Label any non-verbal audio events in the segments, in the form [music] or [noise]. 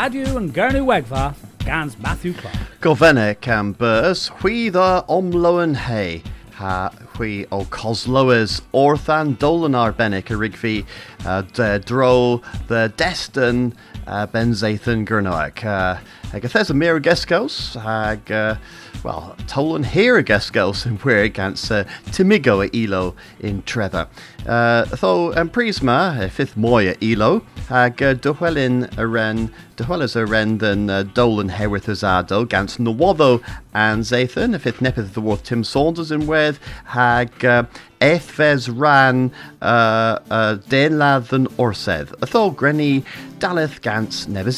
Radio and Gurnu Wegva, Gans Matthew Clark. Govenne can burs, hui the omloan hay. Ha hui o cosloes orthan dolan arbenig a rigvi uh, de dro the destin uh, ben Zathan Gurnoak. Uh, ag a a mir geskos, ag uh, well, tolan here a geskos [laughs] in where against uh, Timigo a ilo in Trevor. Uh, tho en prisma, e fifth moya ilo, ag uh, duhwelin a ren, duhwelas a ren than uh, dolan herwyth as ado, gans nawoddo and Zathan, a fifth nepeth the worth Tim Saunders in with, hag uh, Ethves ran uh, uh, den ladd than orsedd. A tho grenny daleth gans Never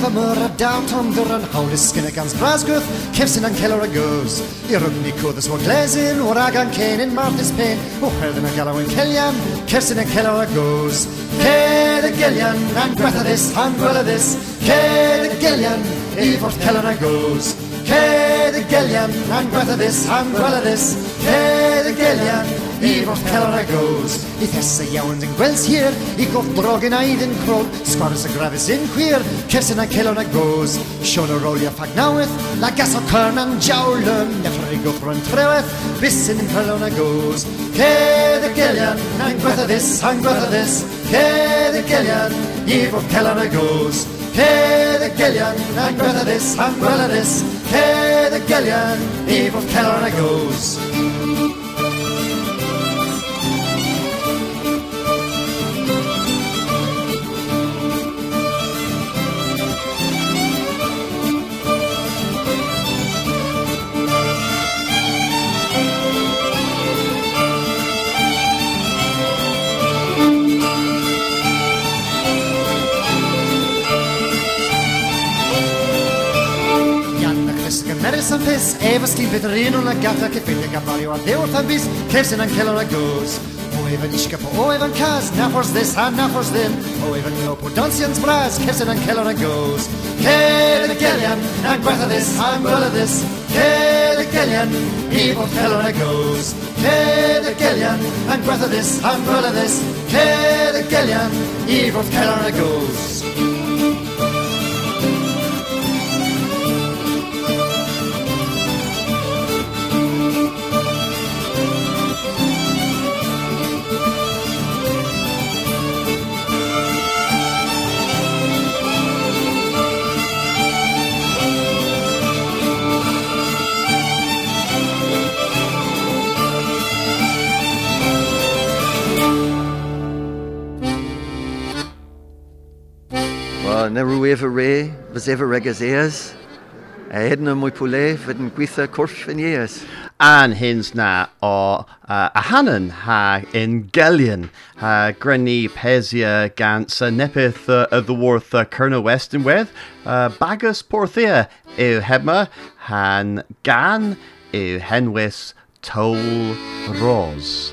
tenwydd hag efa myr a daw tom ddwr an a goes. I rwgni cwddys mor glesyn O'r agan cen in marthus pen O herddyn a galaw yn celian Cefsyn an celer a goes. Ced y gelian an gwetha this han gwela this. Ced y gelian i fod celer a goes Ced y gelian an gwetha this han gwela this. Ced y gelian i fod celer a goes I thesa iawn yn gwels hir I goff drog yn aid yn crog Sgwars y grafus yn chwir Cefsyn a celer a goes Sion o rolia ffag naweth La gas o cyrn an jawlyn Neffr i goff rhan treweth Bysyn yn cyrlon a goes Cedd y gelian Na'n gwetha this, a'n gwetha this. Cedd y gelian I fod celer a goes Cedd y gelian Na'n gwetha this, a'n gwetha this. Cedd y gelian I fod celer a goes Meres am fes, efo sgyn fydd yr un o'n agata cyffeithio gafario a ddew wrth am bus, cefsyn yn celor a goes. O efan isgap o efan cas, na ffors this a na ffors ddim. O efan no podansians bras, cefsyn yn celor a goes. Ced y gelian, na gwertha this a gwela this. Ced y gelian, i fod celor a goes. Ced y gelian, na gwertha this a gwela this. Ced y gelian, i fod celor a goes. Na ruéh ré was ever regas éas. A hedna mwy pwle fyd yn gweithio cwrs yn ies. An hins na o uh, a hanan ha in Gelian ha grenny pesia uh, nepith uh, of the worth uh, bagus porthia ew hebma han gan ew henwis tol ros.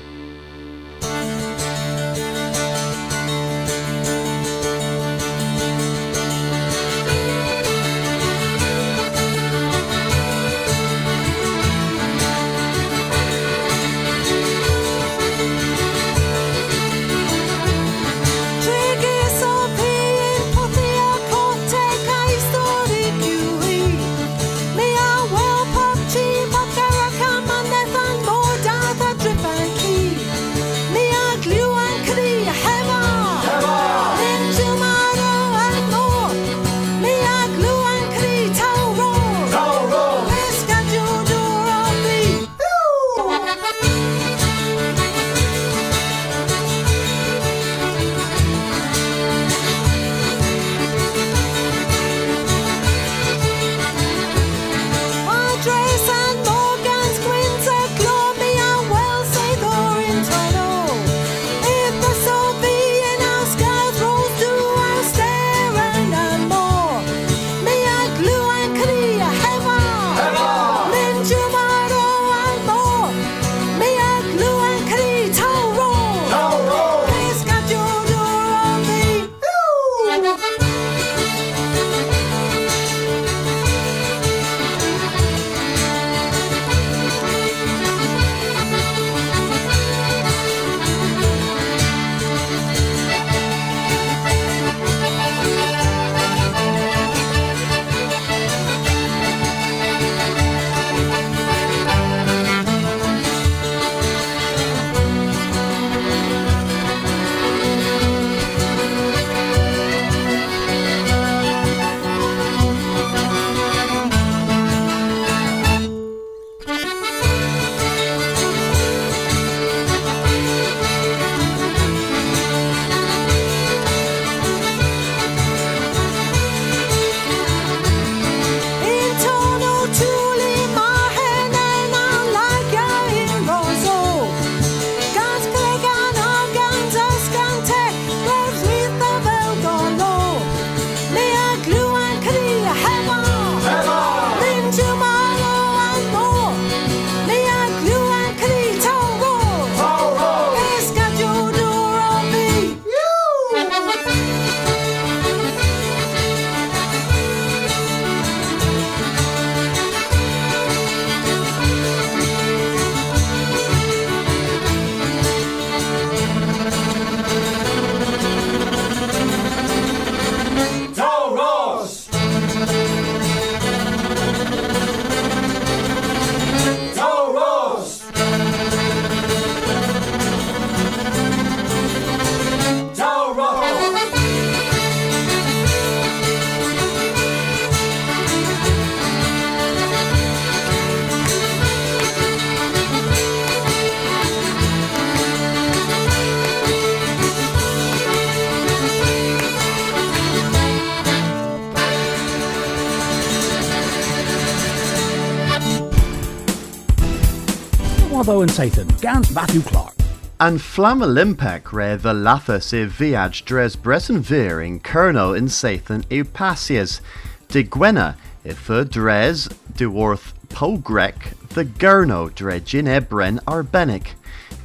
And Satan, Gans Matthew Clark. And Flam Olympic re the lathas i viaj dres bresen vir in Kerno in Sathan eu pasias. De Gwena if a dres de worth pogrek the Gurno dredgin ebren arbenic.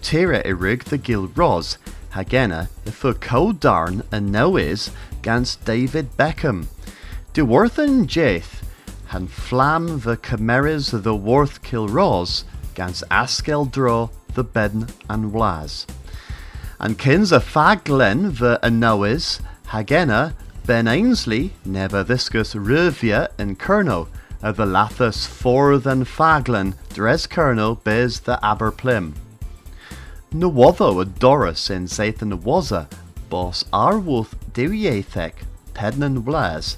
Tira irig the gil ros. Hagena if a codarn a nois gans David Beckham. De worth and jaith han flam the chimeras the worth kilros gans askel dro the bedn and wlas. And kins a faglen the anois, hagena Ben Ainslie never viscus ruvia in Kerno, a the lathus for than faglen dres Kerno bez the aberplim. Nawotho a Doris in Sathan waza, bos arwolf diwiethek, pednan wlas,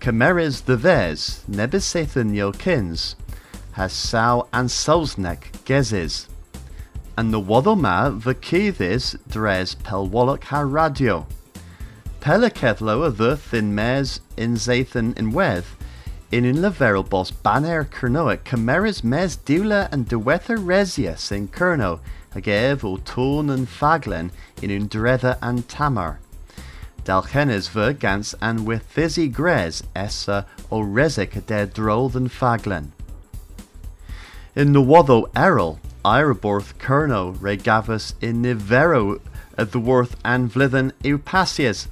Cameres the ves, nebis Sathan yo kins, has sao and sosnek gezes and the wadoma the kidis dres pelwallok ha radio. Pelakethlo a the thin mes in zathan in weth, in in leverel bos baner kernoa cameras mes dula and dewether resias in kerno, agev tun and faglen in un dredda and tamar. Dalchenes ver gans and with thizzy gres essa o resik de drol than faglen. In the waddo errol, Iraborth Kerno re gavus in nivero at uh, the worth and vlithen eupasias.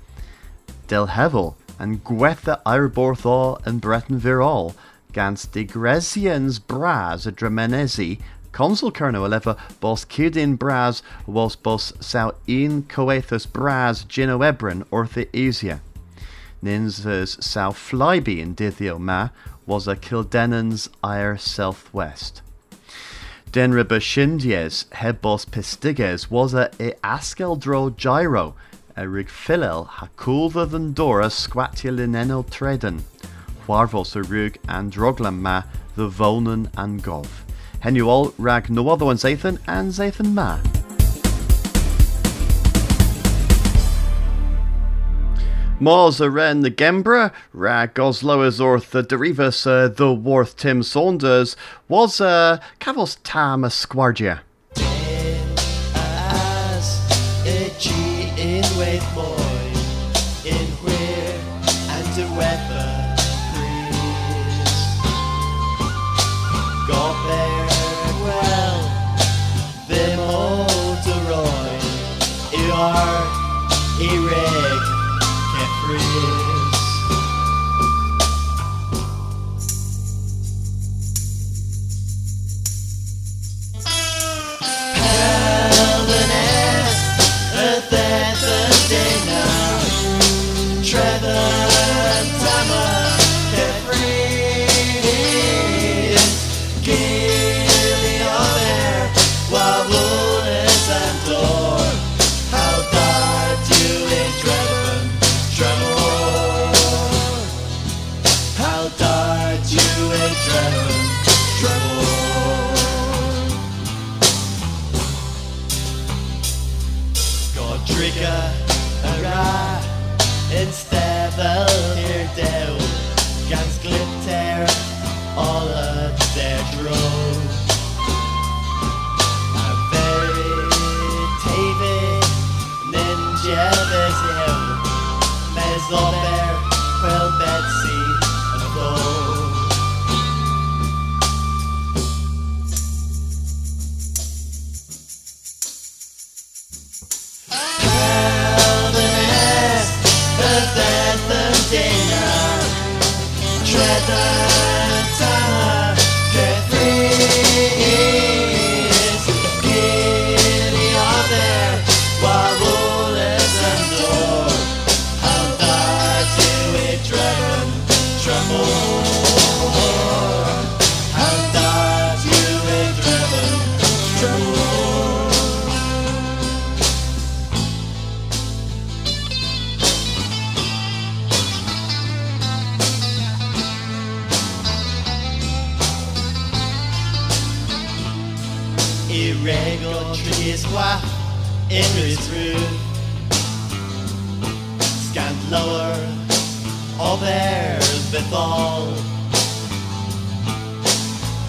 Del hevel and gwetha Iraborth and Breton virol gans de Gresians bras dramenesi consul Kerno eleva bos kidin bras was bos sau in coethus bras genoebron orthe esia. Ninzers sau flyby in dithio ma was a Kildenans ire southwest. Denra Bashindies hebos pistiges was a e askeldro gyro, a rig filel hakulva than dora squatia linenel treden, huarvos and droglam ma the vonen and gov. Henuol rag no other one Zathan and Zathan ma. Mars a ren the Gembra, rag Oslo as orth the derivus uh, the worth Tim Saunders was uh, cavos tam a squargia. As Mes ober well Betsy and Trees wap in his roof Scant lower of air bethal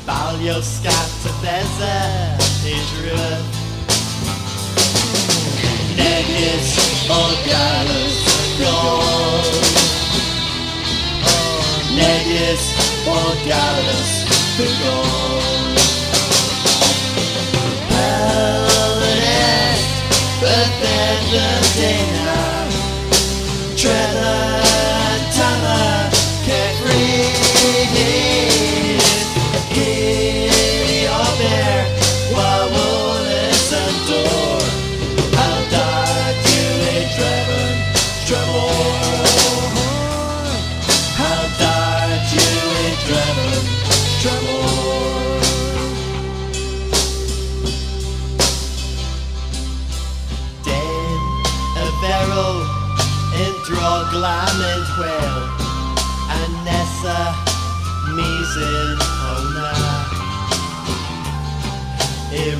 Balio scat to Beza his roof. Negus or Gallus gold. Oh, Negus or Gallus the but then the Dana. Trevor and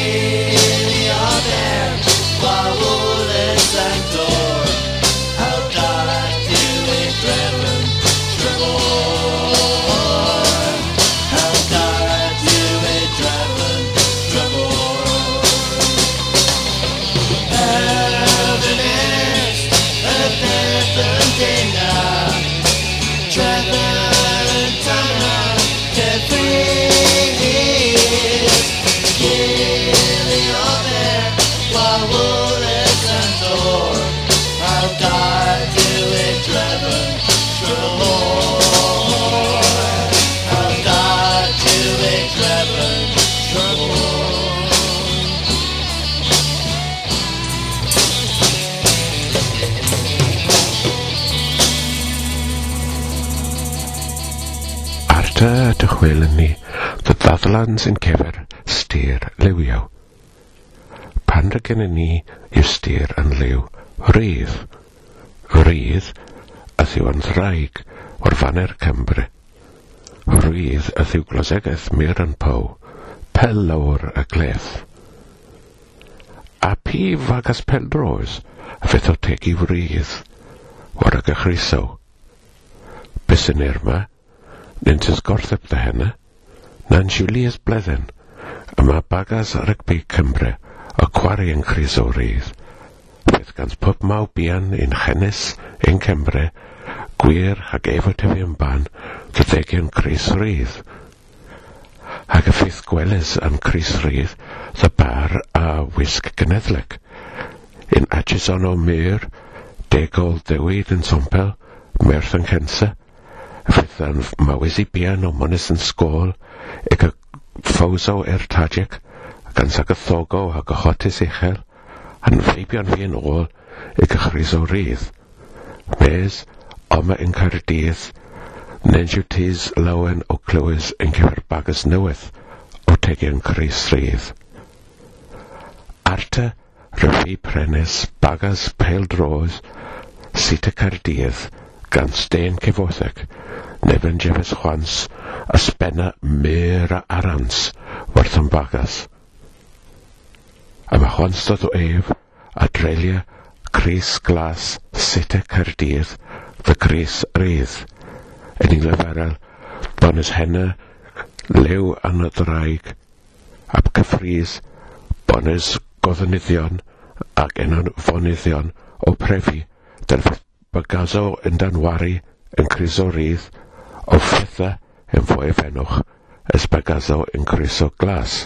dy chwil ni, the ddadlans yn cefer styr liwiaw. Pan dy gen ni yw styr yn liw, rydd. Rydd, a ddiw yn ddraig o'r faner Cymru. Rydd a ddiw glosegaeth mir yn pow, pel lawr y gleth. A pi fagas pel dros, a feth o tegu rydd, o'r y gychriso. Bys yn irma, Nentyns gortheb dda hynna. Na'n siwlias bledden, a mae bagas rygbi Cymru o cwari yn Chris O'Reith. Fydd gan pob mawb bian un chenis, un Cymru, gwir ac efo tefi yn ban, dydegion Chris O'Reith. Ac y ffeith gwelys am Chris O'Reith, the bar a wisg genedlig. Un Atchison o Myr, Degol Dewyd yn Sompel, Merth yn Censa, Fyddai'n mawys i bian o monis yn sgôl, ac y ffawso er tadig, ac yn sagathogo ac ychotis uchel, a'n feibio'n fi yn ôl, ac chrys o rydd. Mes, oma yn cardydd, nensiw tis lawen o clywys yn cyfer bagus newydd, o tegion Chris rydd. Arta, ryfi prenes, bagas pel dros, sut y cardydd, gan Stein Cefoethec, Nefyn Jefes Chwans, Ysbenna Mera Arans, Werth yn Bagas. A mae Chwans dod o ef, a drelia Cris Glas Sita Cerdydd, fy Cris Rydd. Yn un leferel, bonus henna, lew anodraig, ab cyffrys, bonus goddynyddion, ac enon fonyddion o prefi, dyrfod Bygazo yn danwari yn criso rydd, o ffetha yn fwy efenwch, ysbygazo yn criso glas.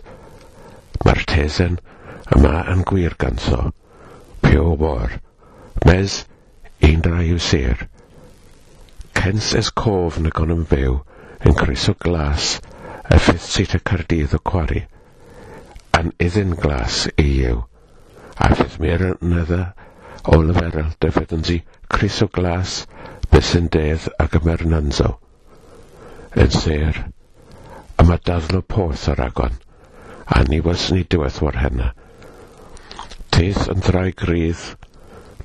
Mae'r tesen yma yn gwir ganso, pio mor, mes un dra yw sir. Cens es cof na gon yn fyw yn criso glas a ffydd sy'n y cardydd o cwari, an iddyn glas i yw, a ffydd mi'r nydda o lyferyl defyddansi Chris o Glas, bys yn Besendedd ac Ymernanzo. Yn ser, a mae daddlo porth ar agon, a ni was ni diwedd war henna. Teth yn ddrau grydd,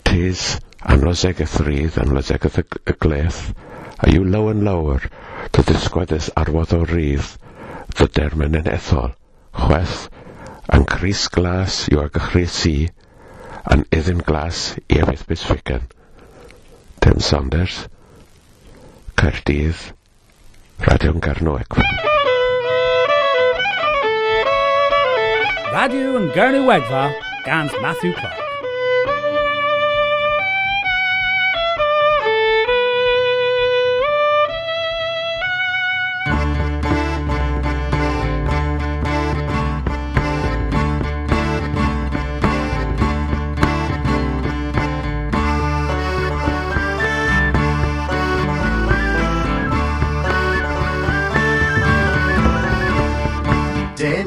teth anloseg y thrydd, anloseg y gleth, a yw law yn lawr, dy ddisgwedus arwodd o rydd, dy dermen yn ethol, chweth, yn cris glas yw ag y Chris i, and Ethan Glass Ewydd Bisfigan Tim Saunders. Caerdydd. Radio'n Garno Egfa Radio yn Gyrnu Wegfa gans Matthew Clark.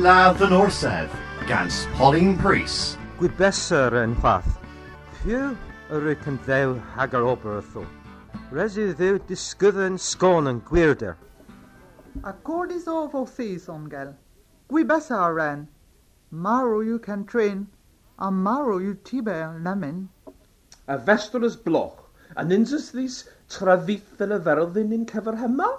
Ladd yn Orsedd gans Pauline Pris. Gwybeser yn chwath. Phew yr yw cynddew hag ar oberthw. Res i ddew disgydd yn sgôn yn gwirder. A cordis o thys o'n gael. Gwybeser ren. Marw yw can trin. A marw yw tiber lemin. A festol ys bloch. A nynsus ddys trafith yn y ferddin yn cyfer hema?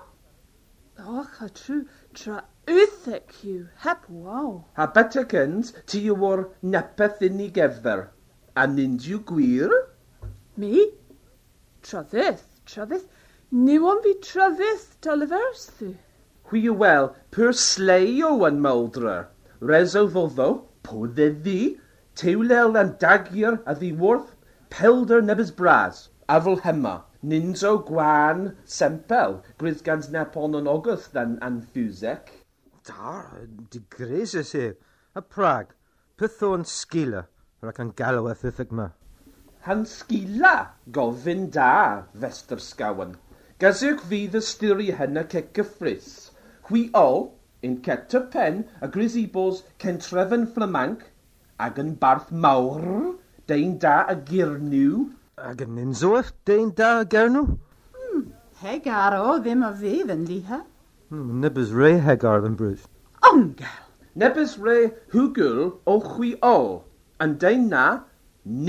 Och, a trw tra Wthec yw, heb waw. A betek yns, ti yw o'r nepeth unigeffer. A nind yw gwir? Mi? Trydydd, trydydd. Niwon fi trydydd, Dolivers, thu. Hwy yw wel, pur sleio yn mawdra. Reso ddoddo, po ddeddi, tewlel yn dagir a ddiwrth, pelder nebys bras, afl hema. Ninzo gwan sempel, gwydd gans nepon yn ogyth than anthusec dar, digres ys se. a prag, pyth o'n sgila, ac yn galw a thythag ma. Han sgila, gofyn da, fester sgawan. Gazwch fydd ystyru hynna ce gyffrys. Hwi o, yn ceto pen a bos centrefn fflamanc, ag yn barth mawr, dein da a girnyw. Ag yn nynzoeth, dein da a gernw? Hmm, heg ar o ddim a fydd yn liha. Hmm, Nibbers re hegar yn brwys. Ongel! Nebys re hwgl o chwi o, yn dein na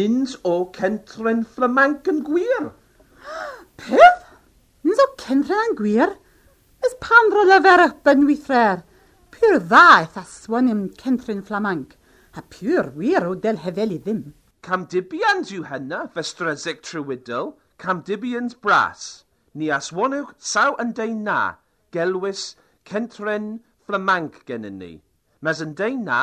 nins o centren fflamanc yn gwir. [gasps] Peth? Nins o centren yn gwir? Ys pan ro lefer y bynwythrer? Pwy'r ddaeth a swan ym centren flamanc, a pwy'r wir o del hefel i ddim. Camdibians yw hynna, fe strysig cam camdibians bras. Ni aswonwch saw yn dein na, gelwys Centren Fflamanc gennym ni. Mes yn deud na,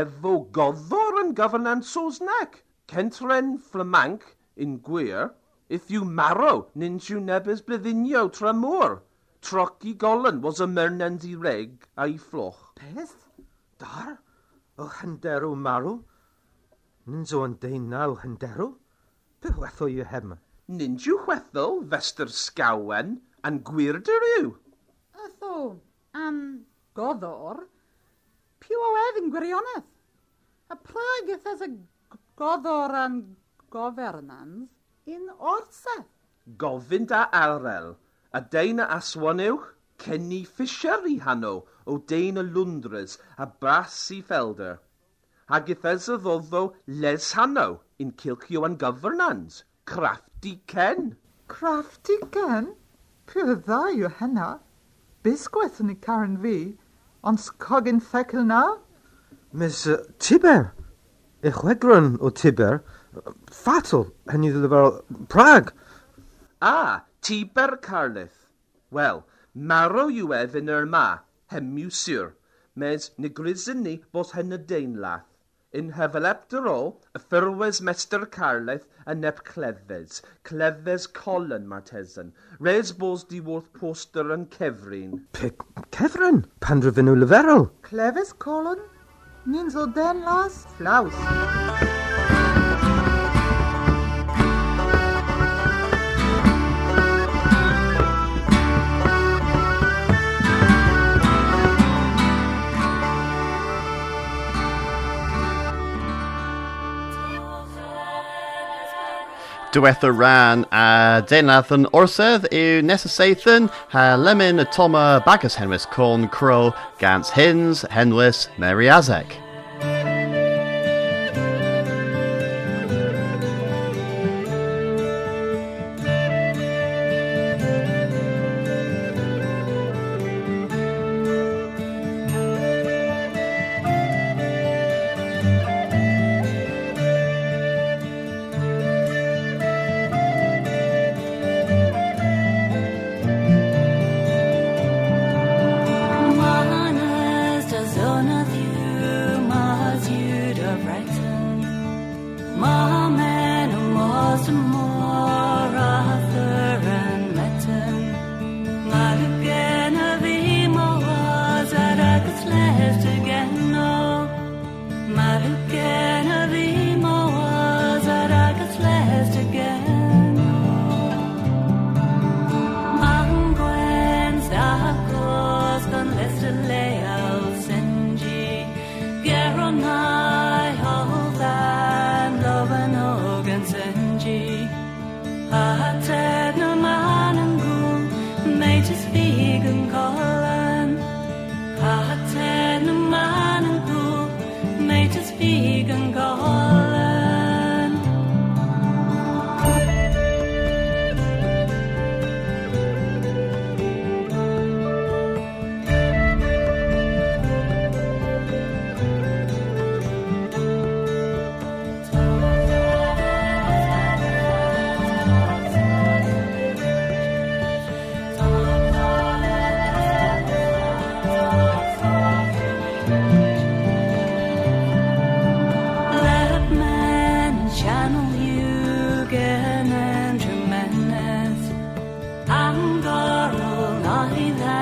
efo goddor yn gyfynan Saesneg. Centren Fflamanc in gwir, if you marrow, nins yw nebys bledinio tra môr. Troci golen was a mernend i reg a'i floch. Peth? Dar? O hynderw marw? Nins o'n na o hynderw? Pe hwetho yw hem? Nins yw hwetho, fester sgawen, a'n gwirder yw ddo am Goddor, POF yn gwirionedd. A Prague has a Goddor and Governance in Orsedd. Gofyn da Arel, a dein a aswaniwch, Kenny Fisher i hano o dein y Lundres a Bras i Felder. Hag ythys y ddoddo Les Hano in Cilcio and Governance, Crafty Ken. Crafty Ken? Pwy dda yw hynna? bisgwaith yn ei caren fi, ond sgogin ffecl na? Mis uh, Tiber, y chwegron o Tiber, ffatl, hynny ddilifar Prag. Ah, Tiber Carlith. Wel, marw yw ef yn yr ma, hemiwsir, mes nigrisyn ni bos hyn y deinlath. In hevel epterol, y ffurwes mester carlaeth a nep clefes, clefes colon martesan, res bos di wrth poster yn cefrin. Pe cefrin? Pandrefyn o leferol? Clefes colon? Nins o den las? Flaws. Diwetha ran a dénath an orsedd yw nesa seithyn ha lemon y toma bagus henwys corn crow gans hins henwys Mary Azek. Angarul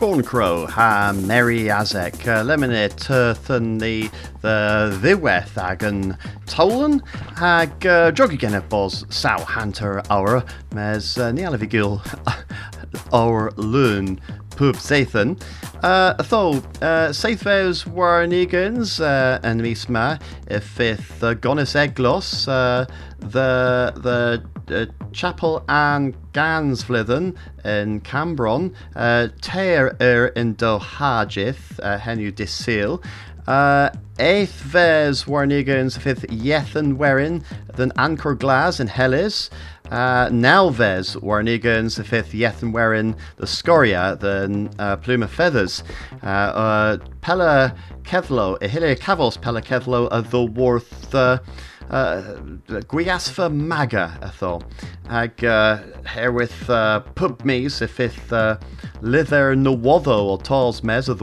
Corncrow ha Mary Azek uh, lemon turth and the the ddiweth ag yn towlen ag uh, jog again at bos saw hunter our mes uh, ni alaf i gil [laughs] our loon pub Sathan. Uh, tho, uh, Seithfews war nigans uh, yn mis ma, y fifth uh, gonis eglos, uh, the, the uh, chapel and gans in Cambron, uh, teir er yn do hajith, uh, henw disil, uh, eighth vers warnigans fifth yethan werin, then Ancor Glas in Hellis, uh, Nalvez warnigans the fifth yethan werin, the Scoria, the uh, Plume of Feathers, uh, uh, Pella Kevlo, Ihile Cavos Pella Kevlo, uh, the Worth, uh, uh, Gwiasfa Maga, atho. Ag uh, herwydd uh, pub mis y fifth uh, lither nywoddo o tals mes o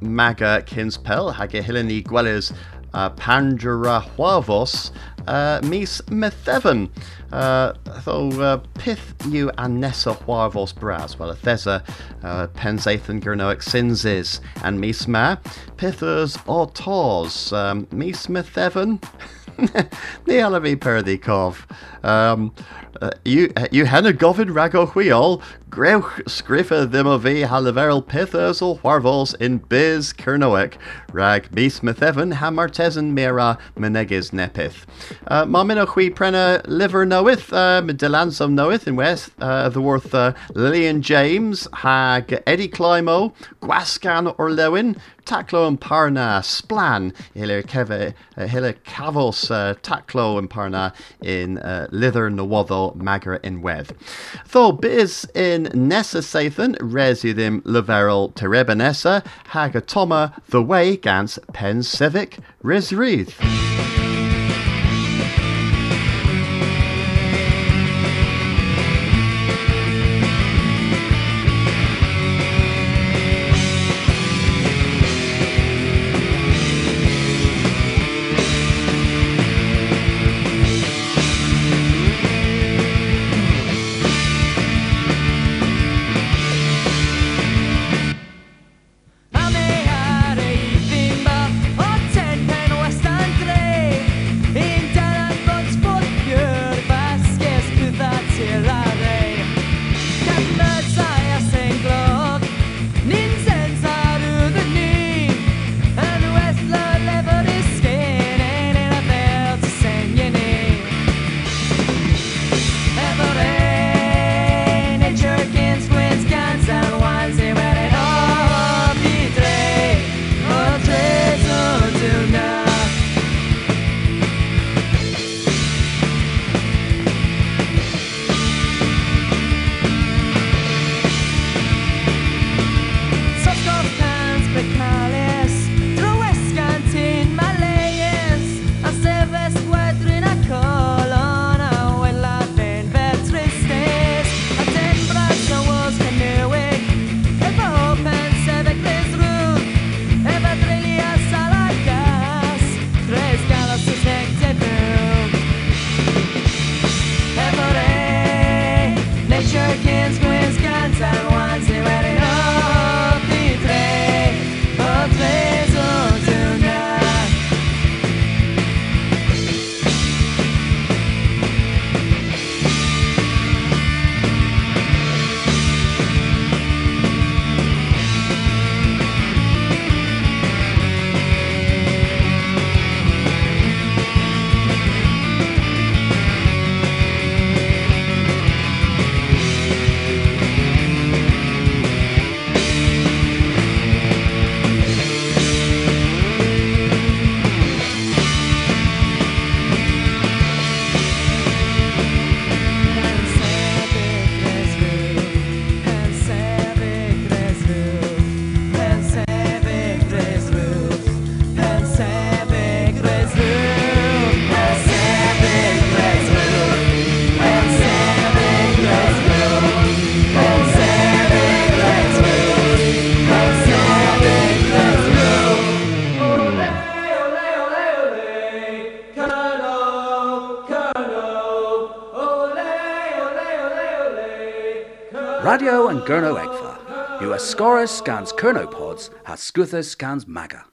Maga Kinspel hag e hylen i gwelys uh, Pandra Huavos uh, mis Methefan. Uh, tho uh, pith yw anesa Huavos bras, wel y thesa uh, pensaethan gyrnoic sinses and mis ma pithers o tors um, mis. [laughs] Ní ala bhí perdaí cómh. Um, uh, you, you hena govin rag o chwiol, grewch sgrifa ddim o fi halaferol pithas in biz Cernoec, rag mis Methevan ha martesan mera meneges nepith. Uh, Ma min o chwi prena liver knoweth, uh, Dylansom knoweth in west, uh, the worth uh, Lillian James, hag Eddie Climo, Gwasgan or Lewin, Taclo and Parna, Splan, Hiller Keve, uh, Hiller Cavos, uh, Taclo and Parna in uh, Lither Magra in Weth. Tho biz in Nessa Sathan, Residim Leverel Terebanessa, Hagatoma, The Way Gans Pen Civic, scans Kernopods, has Scuthus scans Maga.